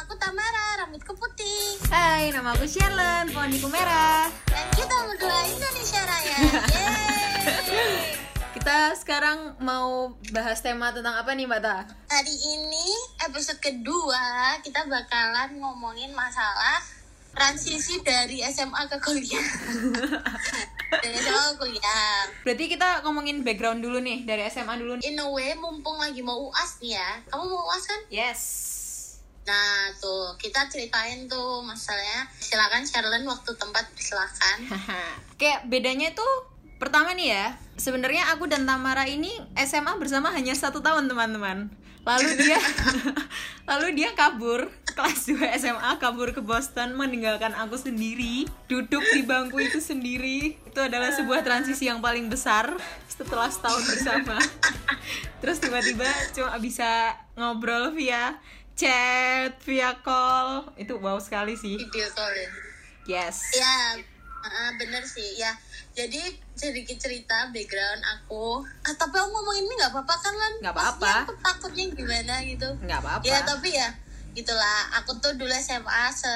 Nama aku Tamara, rambutku putih. Hai, nama aku Sherlyn, poniku merah. Dan kita berdua Indonesia Raya. Yeay. Kita sekarang mau bahas tema tentang apa nih Mbak Ta? Hari ini episode kedua kita bakalan ngomongin masalah transisi dari SMA ke kuliah. dari SMA ke kuliah. Berarti kita ngomongin background dulu nih, dari SMA dulu. In a way, mumpung lagi mau UAS nih ya. Kamu mau UAS kan? Yes. Nah, tuh kita ceritain tuh masalahnya. Silakan Sherlyn waktu tempat silakan. Kayak bedanya tuh pertama nih ya, sebenarnya aku dan Tamara ini SMA bersama hanya satu tahun teman-teman. Lalu dia, lalu dia kabur kelas 2 SMA kabur ke Boston meninggalkan aku sendiri duduk di bangku itu sendiri itu adalah sebuah transisi yang paling besar setelah setahun bersama terus tiba-tiba cuma bisa ngobrol via chat via call itu wow sekali sih Video call ya. yes Ya, uh, bener sih. Ya, jadi sedikit cerita background aku. Ah, tapi aku ngomongin ini nggak apa-apa kan lan? Nggak apa-apa. Aku takutnya gimana gitu. nggak apa-apa Ya, tapi ya gitulah. Aku tuh dulu SMA se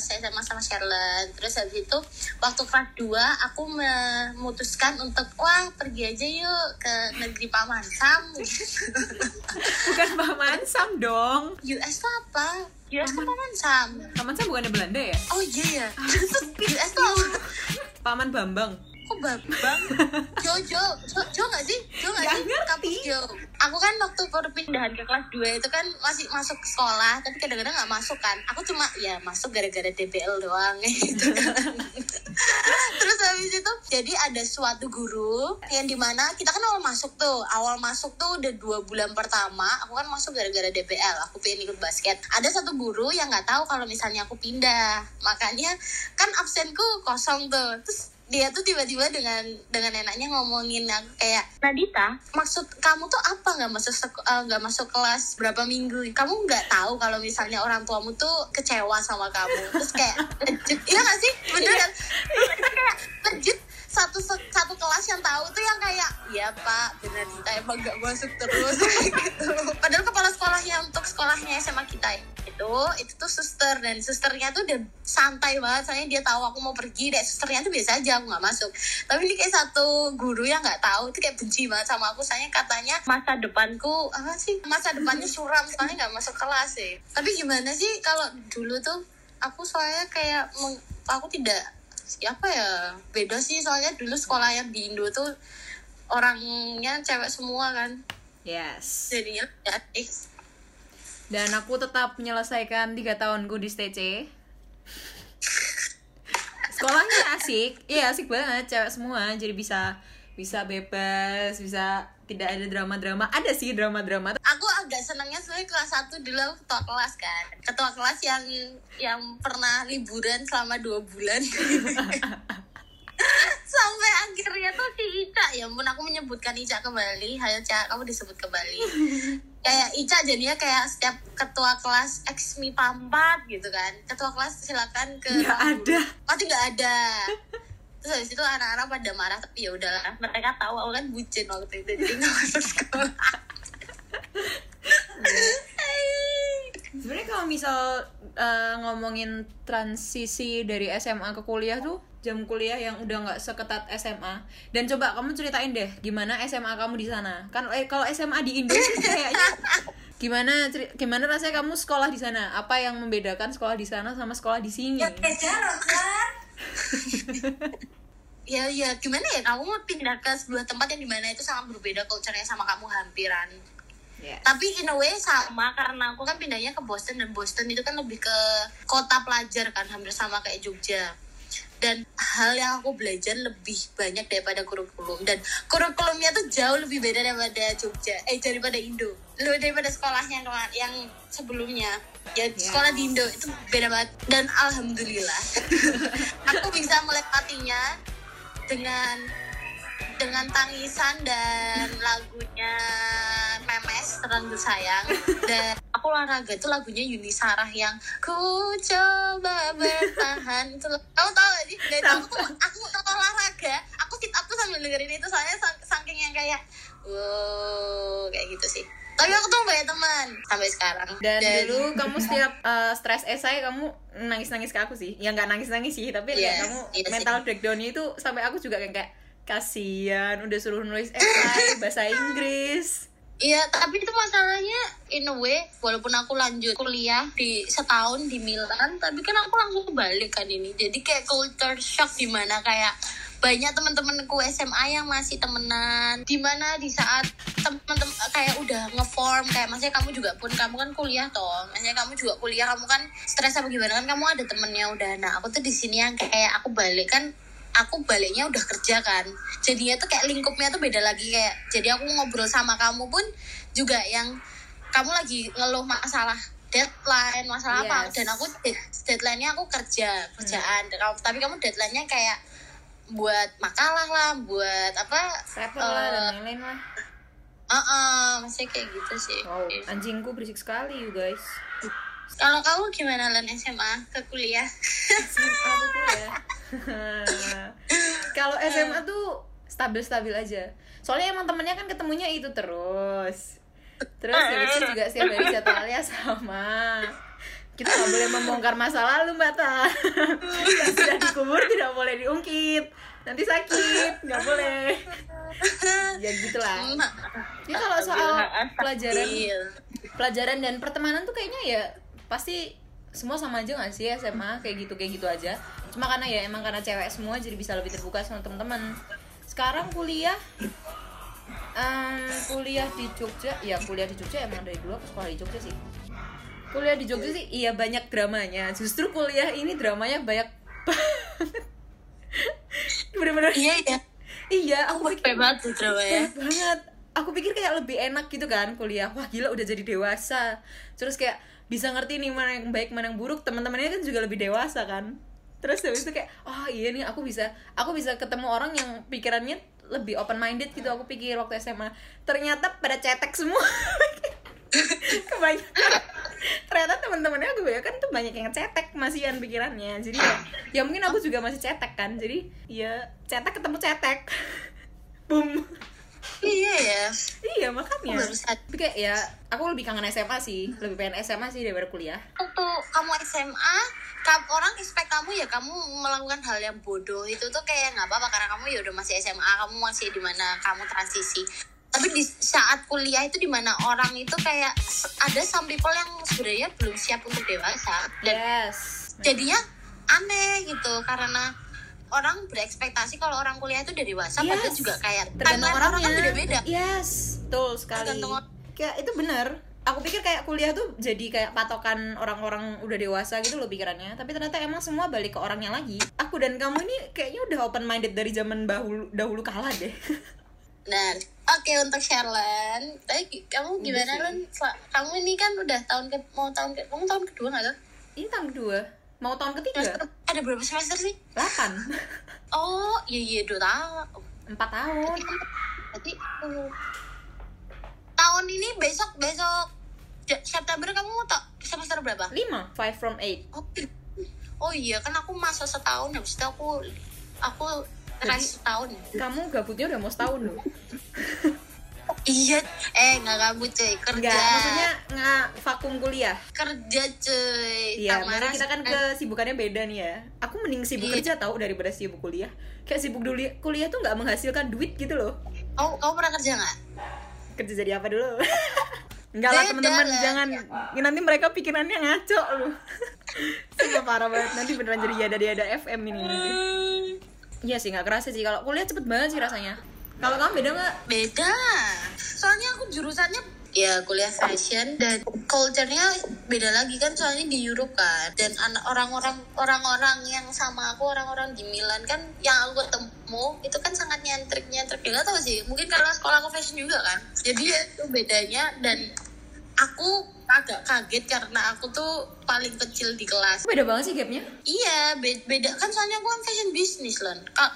saya SMA sama Sherlyn. Terus habis itu waktu kelas 2 aku memutuskan untuk wah pergi aja yuk ke negeri Paman Sam. bukan Paman Sam dong US tuh apa? US tuh Paman Sam. Paman Sam bukannya Belanda ya Oh iya ya. Terus US tuh? Paman Bambang Kok babang? Jo, Jo, Jo, Jo gak sih? Jo gak Nggak sih? ngerti. Kampus Jo. Aku kan waktu perpindahan ke kelas 2 itu kan masih masuk ke sekolah, tapi kadang-kadang gak masuk kan. Aku cuma ya masuk gara-gara DBL doang gitu kan. Terus habis itu jadi ada suatu guru yang di mana kita kan awal masuk tuh, awal masuk tuh udah dua bulan pertama, aku kan masuk gara-gara DBL, aku pengen ikut basket. Ada satu guru yang nggak tahu kalau misalnya aku pindah, makanya kan absenku kosong tuh. Terus dia tuh tiba-tiba dengan dengan enaknya ngomongin aku kayak Nadita? Maksud kamu tuh apa? Nggak masuk eh, nggak masuk kelas berapa minggu? Kamu nggak tahu kalau misalnya orang tuamu tuh kecewa sama kamu. Terus kayak iya nggak sih? Bener kan kita kayak legit satu satu kelas yang tahu tuh yang kayak ya pak bener Dita emang nggak masuk terus gitu. Padahal kepala sekolahnya untuk sekolahnya SMA kita itu itu tuh suster dan susternya tuh udah santai banget. Soalnya dia tahu aku mau pergi deh susternya tuh biasa aja aku nggak masuk. Tapi ini kayak satu guru yang nggak tahu tuh kayak benci banget sama aku. Soalnya katanya masa depanku apa sih masa depannya suram soalnya nggak masuk kelas sih. Tapi gimana sih kalau dulu tuh aku soalnya kayak meng- aku tidak siapa ya beda sih. Soalnya dulu sekolah yang di Indo tuh orangnya cewek semua kan. Yes. Jadinya ya eh, dan aku tetap menyelesaikan tiga tahunku di STC sekolahnya asik. Iya asik banget. Cewek semua jadi bisa bisa bebas bisa tidak ada drama-drama. Ada sih drama-drama. Aku agak senangnya sebenarnya kelas 1 dulu aku ketua kelas kan. Ketua kelas yang yang pernah liburan selama dua bulan. Sampai akhirnya tuh si Ica. Ya ampun aku menyebutkan Ica kembali Hayo Ica kamu disebut kembali kayak Ica jadinya kayak setiap ketua kelas MIPA 4 gitu kan. Ketua kelas silakan ke nggak ruang ada. Pasti nggak ada terus habis itu anak-anak pada marah tapi ya udahlah mereka tahu aku kan bucin waktu itu jadi nggak masuk sekolah. Sebenarnya kalau misal eh, ngomongin transisi dari SMA ke kuliah tuh jam kuliah yang udah nggak seketat SMA dan coba kamu ceritain deh gimana SMA kamu di sana? Kan eh, kalau SMA di Indo sih kayaknya gimana gimana rasanya kamu sekolah di sana? Apa yang membedakan sekolah di sana sama sekolah di sini? Ya ya gimana ya? Kamu mau pindah ke sebuah tempat yang di mana itu sangat berbeda culture-nya sama kamu hampiran. Yes. tapi in a way sama karena aku kan pindahnya ke Boston dan Boston itu kan lebih ke kota pelajar kan hampir sama kayak Jogja. Dan hal yang aku belajar lebih banyak daripada kurikulum. Dan kurikulumnya tuh jauh lebih beda daripada Jogja eh daripada Indo. Lebih daripada sekolahnya yang sebelumnya ya sekolah di Indo itu beda banget. Dan alhamdulillah aku bisa melewatinya dengan dengan tangisan dan lagunya Memes Terenggu Sayang. Dan aku olahraga itu lagunya Yuni Sarah yang ku coba bertahan. Itu kamu tahu gak sih? Dari aku tuh aku tuh olahraga. Aku sit up tuh sambil dengerin itu soalnya saking yang kayak wow kayak gitu sih tapi aku tuh banyak teman sampai sekarang Dan, dulu kamu setiap uh, stres esai kamu nangis-nangis ke aku sih. Ya nggak nangis-nangis sih, tapi Yes, kamu iya sih. mental breakdown itu sampai aku juga kayak, kayak kasihan udah suruh nulis esai bahasa Inggris. Iya, tapi itu masalahnya in a way walaupun aku lanjut kuliah di setahun di Milan, tapi kan aku langsung balik kan ini. Jadi kayak culture shock di mana kayak banyak teman-temanku SMA yang masih temenan. Di mana di saat teman-teman kayak udah ngeform kayak maksudnya kamu juga pun kamu kan kuliah toh. Maksudnya kamu juga kuliah kamu kan stres apa gimana kan kamu ada temennya udah. Nah aku tuh di sini yang kayak aku balik kan aku baliknya udah kerja kan. Jadinya tuh kayak lingkupnya tuh beda lagi kayak jadi aku ngobrol sama kamu pun juga yang kamu lagi ngeluh masalah deadline masalah apa. Yes. dan aku dead- deadline-nya aku kerja kerjaan. Kamu- tapi kamu deadline-nya kayak buat makalah lah buat apa Rapper lah dan eh, lain-lain lah. uh -uh, maksudnya kayak gitu sih Wow, anjingku berisik sekali you guys. kalau kamu gimana lan SMA ke kuliah SMA kuliah. Kalau SMA tuh stabil-stabil aja. Soalnya emang temennya kan ketemunya itu terus. Terus habis itu juga setiap hari jadwalnya sama. Kita nggak boleh membongkar masa lalu mbak Ta. Yang sudah dikubur tidak boleh diungkit. Nanti sakit, nggak boleh. Ya gitulah. Ini kalau soal pelajaran pelajaran dan pertemanan tuh kayaknya ya pasti semua sama aja gak sih SMA kayak gitu kayak gitu aja cuma karena ya emang karena cewek semua jadi bisa lebih terbuka sama teman-teman sekarang kuliah em, kuliah di Jogja ya kuliah di Jogja emang dari dulu aku sekolah di Jogja sih kuliah di Jogja sih iya banyak dramanya. Justru kuliah ini dramanya banyak banget. Bener-bener. Iya iya. Iya aku pikir banget tuh drama ya. banget. Aku pikir kayak lebih enak gitu kan kuliah. Wah gila udah jadi dewasa. Terus kayak bisa ngerti nih mana yang baik mana yang buruk. Teman-temannya kan juga lebih dewasa kan. Terus habis itu kayak oh iya nih aku bisa aku bisa ketemu orang yang pikirannya lebih open minded gitu aku pikir waktu SMA ternyata pada cetek semua. Kebanyakan ternyata teman-temannya aku ya kan tuh banyak yang cetek masihan pikirannya. Jadi ya, ya mungkin aku juga masih cetek kan. Jadi ya cetek ketemu cetek. Boom iya ya. Iya makanya. Tapi kayak ya aku lebih kangen SMA sih. Lebih pengen SMA sih daripada kuliah. Waktu kamu SMA kam, orang expect kamu ya kamu melakukan hal yang bodoh. Itu tuh kayak nggak apa-apa karena kamu ya udah masih SMA kamu masih di mana kamu transisi tapi di saat kuliah itu di mana orang itu kayak ada some people yang sebenarnya belum siap untuk dewasa dan yes. jadinya aneh gitu karena orang berekspektasi kalau orang kuliah itu udah dewasa Yes. padahal juga kayak tergantung timeline orang kan beda-beda. Yes betul sekali. Tergantung orang. kayak itu benar aku pikir kayak kuliah tuh jadi kayak patokan orang-orang udah dewasa gitu loh pikirannya. Tapi ternyata emang semua balik ke orangnya lagi. Aku dan kamu ini kayaknya udah open minded dari zaman dahulu dahulu kala deh Nah, oke untuk Sherlan, tapi kamu gimana sih. Lun? Sel- Kamu ini kan udah tahun ke mau tahun ke kamu tahun kedua nggak tuh? ini tahun kedua mau tahun ketiga Semester ada berapa semester sih? 8 Oh, iya iya dua tahun. empat tahun Berarti uh, tahun ini besok besok September kamu tak semester berapa? 5 5 from 8 Oh, i- oh iya kan aku masa setahun habis itu aku aku terakhir setahun. kamu gabutnya udah mau setahun loh Iya, eh nggak gabut cuy kerja. Enggak, maksudnya nggak vakum kuliah kerja cuy. Iya, makanya kita kan kesibukannya beda nih ya. Aku mending sibuk Iya. kerja tahu daripada sibuk kuliah. Kayak sibuk dulu kuliah tuh nggak menghasilkan duit gitu loh. Kamu kamu pernah kerja nggak? Kerja jadi apa dulu? Enggak lah teman-teman, jangan nanti mereka pikirannya ngaco loh. Sumpah parah banget nanti beneran jadi ada ada FM ini. Iya sih nggak kerasa sih. Kalau kuliah cepet banget sih rasanya. Kalau kamu beda nggak? Beda. Soalnya aku jurusannya ya kuliah fashion dan culture-nya beda lagi kan. Soalnya di Europe kan. Dan orang-orang orang-orang yang sama aku orang-orang di Milan kan yang aku ketemu itu kan sangat nyentrik nyentrik juga tau sih. Mungkin karena sekolah aku fashion juga kan. Jadi ya itu bedanya. Dan aku agak kaget karena aku tuh paling kecil di kelas Beda banget sih gapnya. Iya, be- beda kan soalnya aku kan fashion business loh.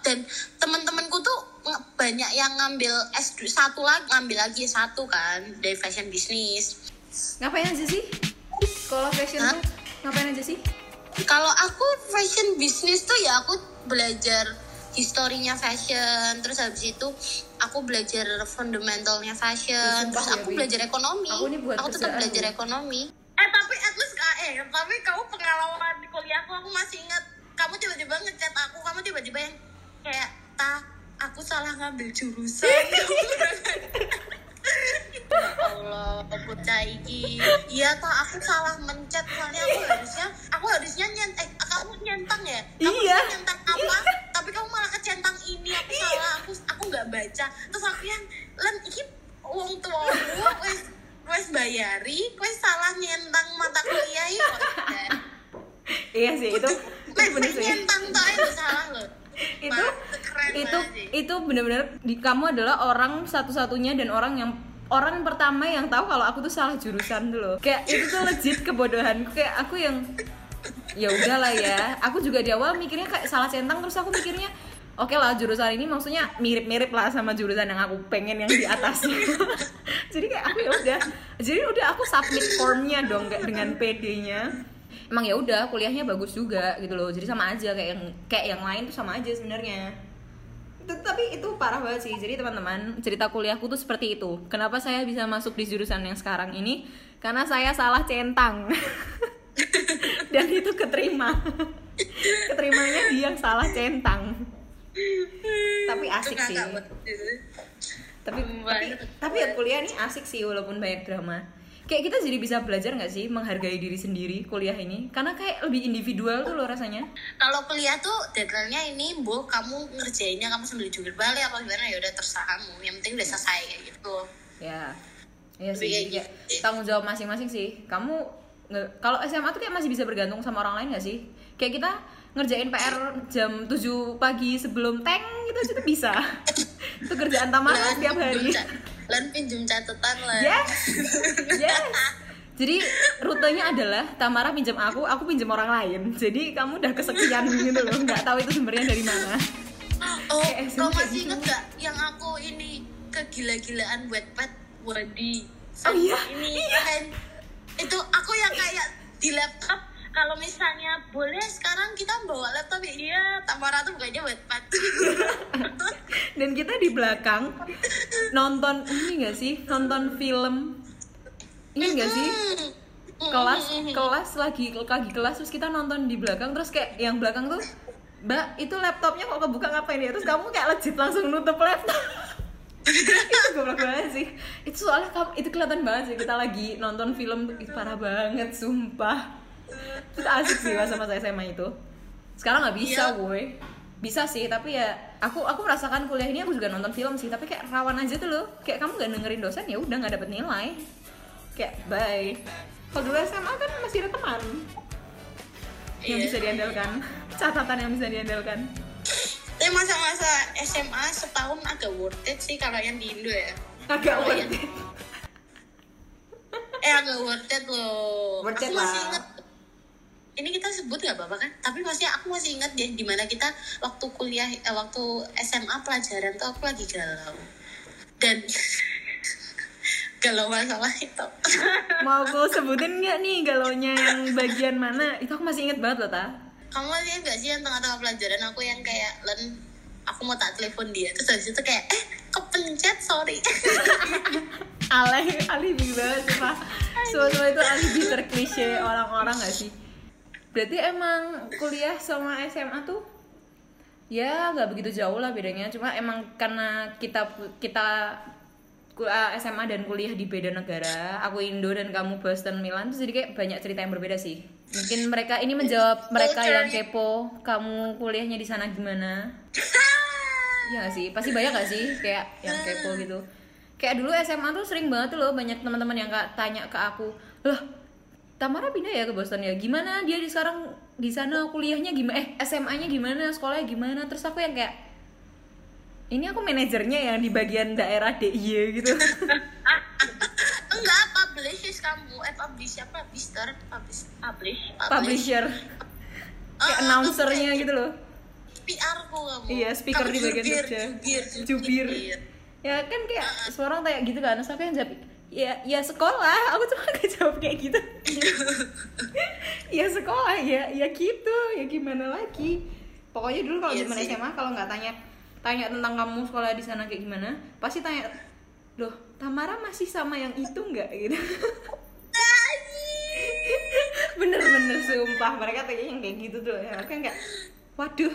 Dan teman-temanku tuh banyak yang ngambil S2 satu lagi, ngambil lagi satu kan dari fashion business. Ngapain aja sih? Sekolah fashion Hah? tuh ngapain aja sih? Kalau aku fashion business tuh ya aku belajar historinya fashion. Terus habis itu aku belajar fundamentalnya fashion. Ya, terus ya, aku belajar ekonomi. Aku ini buat aku tetap kerjaan, belajar ekonomi. Eh tapi at least eh tapi kamu pengalaman di kuliahku aku masih ingat. Kamu tiba-tiba ngechat aku kamu tiba-tiba yang kayak ta aku salah ngambil jurusan Ya Allah, bocah iki. Iya toh aku salah mencet soalnya aku harusnya aku harusnya nyent eh kamu nyentang ya? Kamu Iya. nyentang apa? Tapi kamu malah kecentang ini aku salah. Aku aku nggak baca. Terus aku yang len iki wong tua wes wes bayari, wes salah nyentang mata kuliah kok. iya sih itu itu bener sih nyentang toh itu salah loh. itu itu sih. itu bener-bener di kamu adalah orang satu-satunya dan orang yang orang pertama yang tahu kalau aku tuh salah jurusan loh. Kayak itu tuh legit kebodohan kayak aku yang ya udahlah ya. Aku juga di awal mikirnya kayak salah centang terus aku mikirnya oke lah jurusan ini maksudnya mirip-mirip lah sama jurusan yang aku pengen yang di atasnya jadi kayak aku ya udah jadi udah aku submit formnya dong kayak dengan PD-nya emang ya udah kuliahnya bagus juga gitu loh. Jadi sama aja kayak yang kayak yang lain tuh sama aja sebenarnya tapi itu parah banget sih. Jadi teman-teman cerita kuliahku tuh seperti itu. Kenapa saya bisa masuk di jurusan yang sekarang ini? Karena saya salah centang. Dan itu keterima. Keterimanya dia yang salah centang. Tapi asik sih. tapi tapi tapi ya kuliah nih asik sih walaupun banyak drama kayak kita jadi bisa belajar nggak sih menghargai diri sendiri kuliah ini? Karena kayak lebih individual tuh loh rasanya. Kalau kuliah tuh deadline-nya ini bu kamu ngerjainnya kamu sambil jungkir balik apa gimana? Ya udah terserah kamu. Yang penting udah selesai kayak gitu. Ya. Iya sih kayak gitu. tanggung jawab masing-masing sih. Kamu kalau SMA tuh kayak masih bisa bergantung sama orang lain nggak sih? Kayak kita ngerjain PR jam 7 pagi sebelum tank gitu itu bisa. Itu kerjaan tamat Lan setiap hari lan pinjem catatan lah yes. Yes. Jadi rutenya adalah Tamara pinjam aku aku pinjam orang lain. Jadi kamu udah kesekian gitu loh. Nggak tahu itu sumbernya dari mana. Oh Kayak SMP masih gitu. inget gak yang aku ini kegila-gilaan buat pet Wadi Oh iya, ini kan itu aku yang kayak di laptop kalau misalnya boleh sekarang kita bawa laptop ya. Iya Tamara tuh bukannya buat dan kita di belakang nonton ini gak sih? Nonton film. Ini gak sih? Kelas kelas lagi lagi kelas terus kita nonton di belakang terus kayak yang belakang tuh mbak itu laptopnya kok kebuka ngapain ya? Terus kamu kayak legit langsung nutup laptop. Itu goblok banget sih. Itu soalnya itu kelihatan banget sih kita lagi nonton film itu parah banget sumpah itu asik sih masa-masa SMA itu sekarang nggak bisa Iya. gue bisa sih tapi ya aku aku merasakan kuliah ini aku juga nonton film sih tapi kayak rawan aja tuh loh kayak kamu gak dengerin dosen ya udah nggak dapet nilai kayak bye kalau dulu SMA kan masih ada teman yang Iya. bisa diandalkan catatan yang bisa diandalkan Tapi masa-masa SMA setahun agak worth it sih kalau yang di Indo ya. agak worth iya. it. Eh agak worth it loh. Worth it aku masih lah. inget. Ini kita sebut nggak apa-apa kan? Tapi masih aku masih inget deh di mana kita waktu kuliah, eh, waktu SMA pelajaran tuh aku lagi galau. Dan galau masalah itu. mau aku sebutin nggak nih galaunya yang bagian mana itu aku masih inget banget loh ta Kamu masih ingat gak sih yang tengah-tengah pelajaran aku yang kayak Len aku mau tak telepon dia terus habis itu kayak eh kepencet sorry alih alibi banget semua semua itu alibi terklise orang-orang gak sih berarti emang kuliah sama SMA tuh ya nggak begitu jauh lah bedanya cuma emang karena kita kita ah, SMA dan kuliah di beda negara aku Indo dan kamu Boston Milan terus jadi kayak banyak cerita yang berbeda sih mungkin mereka ini menjawab mereka yang kepo kamu kuliahnya di sana gimana Iya gak sih? Pasti banyak gak sih kayak yang kepo gitu. Kayak dulu SMA tuh sering banget tuh loh banyak teman-teman yang kak tanya ke aku, "Loh, Tamara pindah ya ke Boston ya? Gimana dia di sekarang di sana kuliahnya gimana? Eh, SMA-nya gimana? Sekolahnya gimana?" Terus aku yang kayak ini aku manajernya yang di bagian daerah DIY gitu. enggak publish kamu eh publish apa publisher publish publish Publisher. Kayak Ah, announcernya kayak gitu loh. PR ku kamu Iya, speaker Kamu di bagian jubir, Jogja. jubir Jubir. Ya kan kayak semua orang kayak gitu kan. Terus aku yang jawab, ya ya sekolah. Aku cuma gak jawab kayak gitu. ya sekolah ya ya gitu. Ya gimana lagi? pokoknya dulu kalau Iya zaman sih. SMA kalau nggak tanya tanya tentang kamu sekolah di sana kayak gimana pasti tanya loh Tamara masih sama yang itu nggak gitu bener-bener sumpah mereka tanya yang kayak gitu tuh ya kan nggak waduh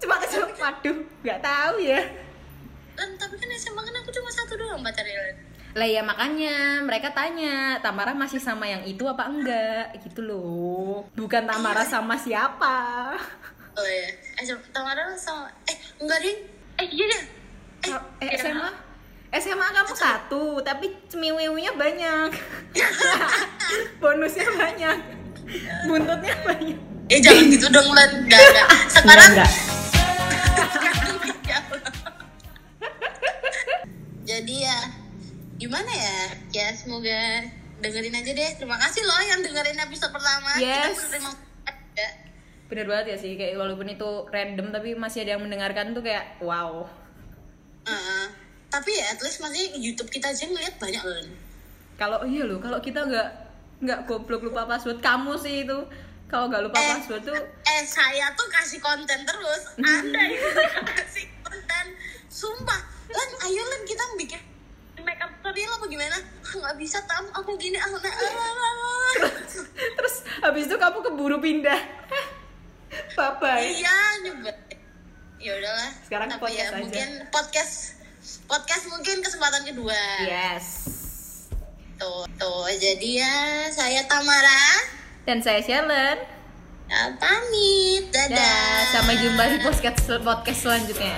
cuma aja waduh nggak tahu ya Dan tapi kan SMA kan aku cuma satu doang pacarnya. Lah ya makanya mereka tanya Tamara masih sama yang itu apa enggak gitu loh bukan Tamara sama siapa Oh iya. Eh, Tamara sama eh enggak ding. Eh iya deh. Eh, eh, iya. SMA SMA kamu satu tapi cemiwiwinya banyak bonusnya banyak buntutnya banyak Eh jangan gitu dong Len. Enggak, enggak. Sekarang enggak. Jadi ya gimana ya? Ya semoga dengerin aja deh. Terima kasih loh yang dengerin episode pertama. Yes. Kita menerima bener banget ya sih kayak walaupun itu random tapi masih ada yang mendengarkan tuh kayak wow Heeh. tapi ya at least masih YouTube kita aja ngeliat banyak loh. Kalau iya loh kalau kita nggak nggak goblok lupa password kamu sih itu kalau nggak lupa Eh. password tuh Eh saya tuh kasih konten terus. Anda yang kasih konten. Sumpah. Len, ayo Len kita bikin gimana? Ah, Nggak bisa tam, aku gini aku nah, ah, ah, ah. terus habis itu kamu keburu pindah bye bye Iya nyoba. Ya udahlah. Sekarang Tapi podcast ya, aja. mungkin podcast podcast mungkin kesempatan kedua. yes Tuh, tuh. Jadi ya saya Tamara. dan saya Shellen Ya, pamit. Dadah. Dah, sampai jumpa di podcast podcast selanjutnya.